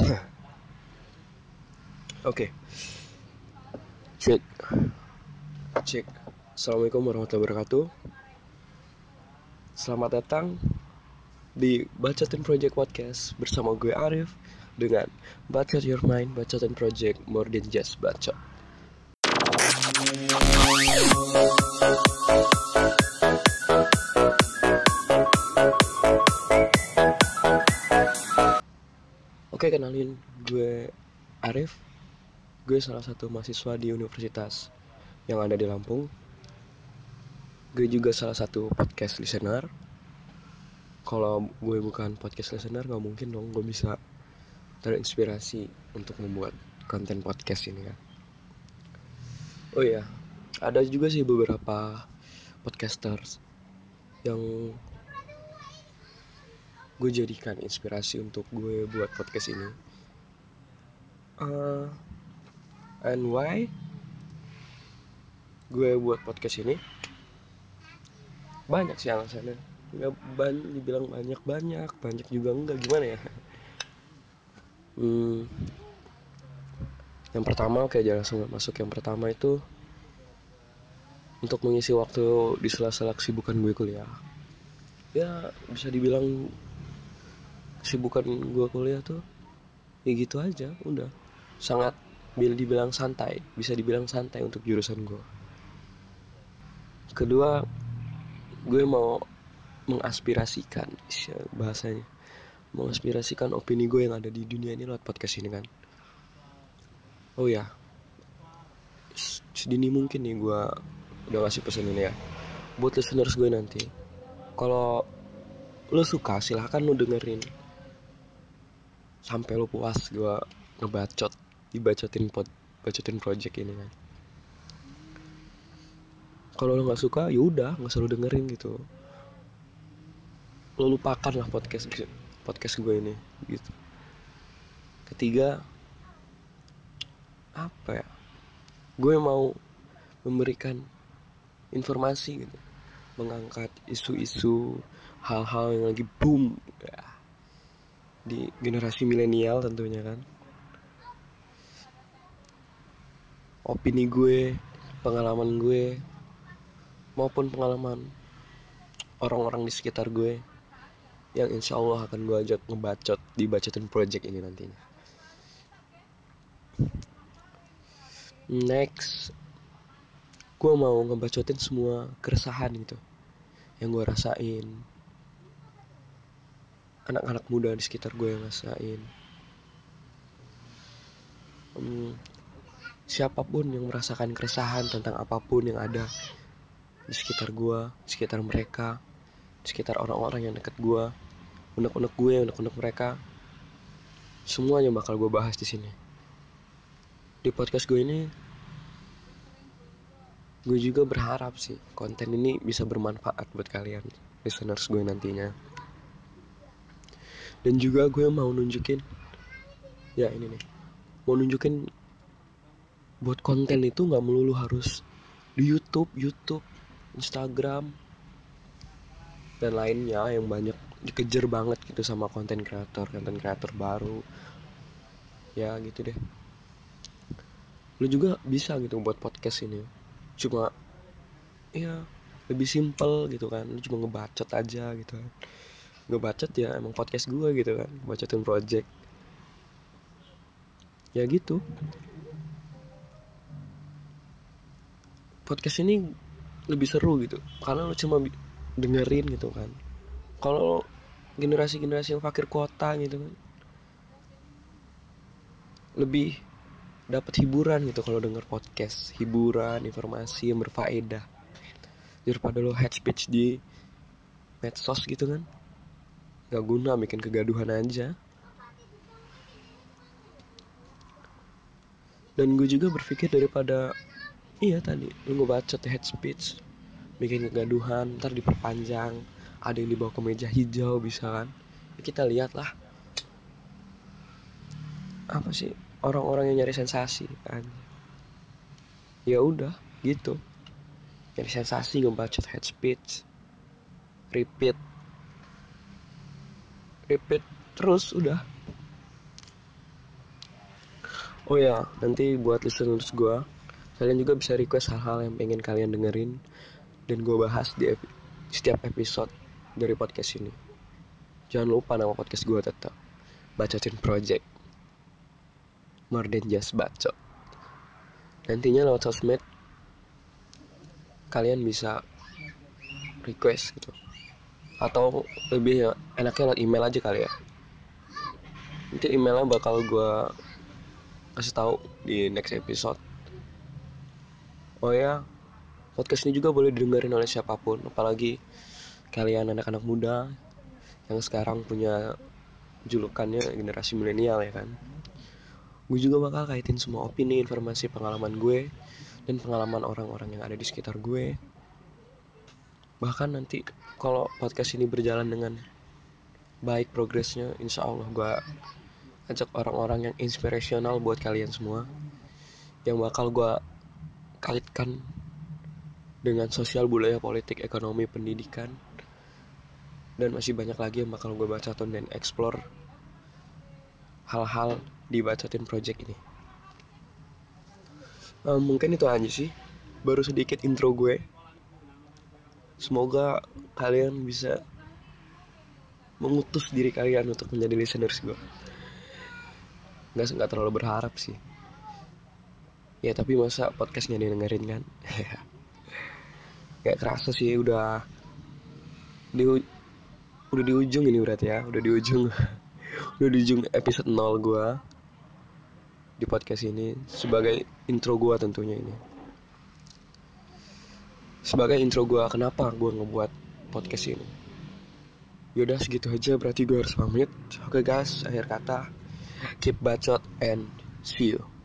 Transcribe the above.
Oke. Cek. Cek. Assalamualaikum warahmatullahi wabarakatuh. Selamat datang di Bacotin Project Podcast bersama gue Arif dengan Bacot Your Mind, Bacotin Project More Than Just Bacot. Kenalin gue Arif. Gue salah satu mahasiswa di universitas yang ada di Lampung. Gue juga salah satu podcast listener. Kalau gue bukan podcast listener, nggak mungkin dong gue bisa terinspirasi untuk membuat konten podcast ini kan. Oh iya, ada juga sih beberapa podcasters yang gue jadikan inspirasi untuk gue buat podcast ini. Uh, and why gue buat podcast ini? Banyak sih alasannya. Nggak ban dibilang banyak banyak, banyak juga enggak gimana ya? Hmm, yang pertama oke jangan langsung masuk yang pertama itu untuk mengisi waktu di sela-sela kesibukan gue kuliah. Ya bisa dibilang kesibukan gue kuliah tuh ya gitu aja udah. Sangat bila dibilang santai bisa dibilang santai untuk jurusan gue kedua gue mau mengaspirasikan bahasanya. Mengaspirasikan opini gue yang ada di dunia ini lewat podcast ini kan. Oh ya sedini mungkin nih gue udah ngasih pesan ini ya. Buat listeners gue nanti kalau lo suka silahkan lo dengerin sampai lo puas gue ngebacot dibacotin pod bacotin project ini kan. Kalau lo nggak suka ya udah nggak selalu dengerin gitu. Lo lupakan lah podcast podcast gue ini gitu. Ketiga apa ya? Gue mau memberikan informasi gitu. Mengangkat isu-isu hal-hal yang lagi boom di generasi milenial tentunya kan. Opini gue pengalaman gue maupun pengalaman orang-orang di sekitar gue yang insya Allah akan gue ajak ngebacot di bacotin project ini nantinya. Next gue mau ngebacotin semua keresahan gitu yang gue rasain anak-anak muda di sekitar gue yang ngerasain. Hmm, siapa pun yang merasakan keresahan tentang apa pun yang ada di sekitar gue di sekitar mereka di sekitar orang-orang yang deket gue unek-unek gue unek-unek mereka semuanya bakal gue bahas di sini. Di podcast gue ini gue juga berharap sih konten ini bisa bermanfaat buat kalian listeners gue nantinya dan juga gue mau nunjukin ya ini nih mau nunjukin buat konten itu nggak melulu harus di YouTube YouTube Instagram dan lainnya yang banyak dikejar banget gitu sama konten kreator konten kreator baru. Ya gitu deh. Lu juga bisa gitu buat podcast ini. Cuma ya lebih simple gitu kan. Lu cuma ngebacot aja gitu kan ngebacot ya emang podcast gue gitu kan bacotin project. Ya gitu. Podcast ini lebih seru gitu karena lu cuma dengerin gitu kan. Kalau generasi-generasi yang fakir kota gitu kan lebih dapat hiburan gitu kalau denger podcast. Hiburan informasi yang berfaedah. Daripada lo head speech di medsos gitu kan gak guna bikin kegaduhan aja. Dan gue juga berpikir daripada iya tadi lu ngebacot head speech bikin kegaduhan ntar diperpanjang ada yang dibawa ke meja hijau bisa kan? Ya, kita lihat lah. Apa sih orang-orang yang nyari sensasi kan ya udah gitu. Nyari sensasi ngebacot head speech. Repeat repeat terus udah. Oh ya nanti buat listeners gue kalian juga bisa request hal-hal yang pengen kalian dengerin dan gue bahas di epi setiap episode dari podcast ini. Jangan lupa nama podcast gue tetap bacotin project. More than just bacot nantinya lewat sosmed kalian bisa request gitu atau lebih ya, enaknya lewat email aja kali ya. Nanti emailnya bakal gue kasih tahu di next episode. Oh ya podcast ini juga boleh didengarin oleh siapa pun apalagi kalian anak-anak muda yang sekarang punya julukannya generasi milenial ya kan. Gue juga bakal kaitin semua opini, informasi, pengalaman gue dan pengalaman orang-orang yang ada di sekitar gue. Bahkan nanti kalau podcast ini berjalan dengan baik progresnya, insya Allah gue ajak orang-orang yang inspirasional buat kalian semua, yang bakal gue kaitkan dengan sosial budaya politik ekonomi pendidikan dan masih banyak lagi yang bakal gue baca dan explore hal-hal dibacotin project ini. Um, mungkin itu aja sih. Baru sedikit intro gue semoga kalian bisa mengutus diri kalian untuk menjadi listeners gue nggak nggak terlalu berharap sih. Ya tapi masa podcastnya dengerin kan? Kayak kerasa sih udah di udah di ujung ini berarti ya udah di ujung. Udah di ujung episode 0 gue di podcast ini sebagai intro gue tentunya ini sebagai intro gue kenapa gue ngebuat podcast ini? Yaudah segitu aja. Berarti gue harus pamit. Oke okay guys. Akhir kata keep bacot and see you